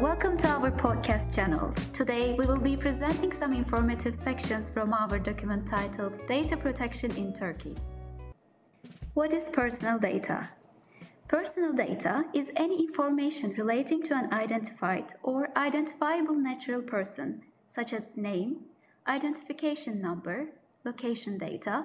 welcome to our podcast channel. Today we will be presenting some informative sections from our document titled Data Protection in Turkey. What is personal data? Personal data is any information relating to an identified or identifiable natural person, such as name, identification number, location data,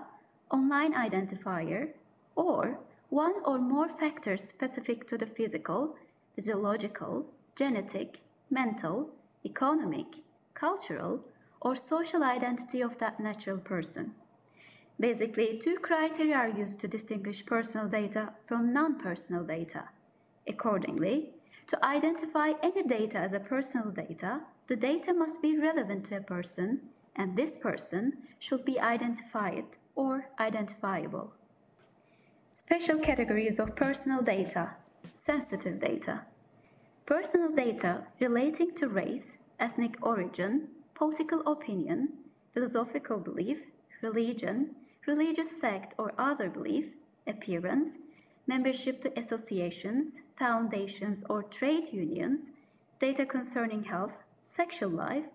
online identifier, or one or more factors specific to the physical, physiological, genetic, mental, economic, cultural, or social identity of that natural person. Basically, two criteria are used to distinguish personal data from non personal data. Accordingly, to identify any data as a personal data, the data must be relevant to a person, and this person should be identified or identifiable. Special categories of personal data sensitive data. Personal data relating to race, ethnic origin, political opinion, philosophical belief, religion, religious sect or other belief, appearance, membership to associations, foundations, or trade unions, data concerning health, sexual life,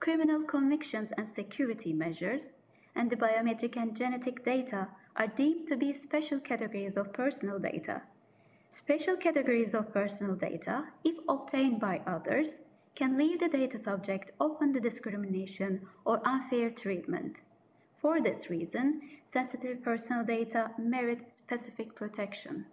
criminal convictions and security measures, and the biometric and genetic data are deemed to be special categories of personal data. Special categories of personal data, if obtained by others, can leave the data subject open to discrimination or unfair treatment. For this reason, sensitive personal data merit specific protection.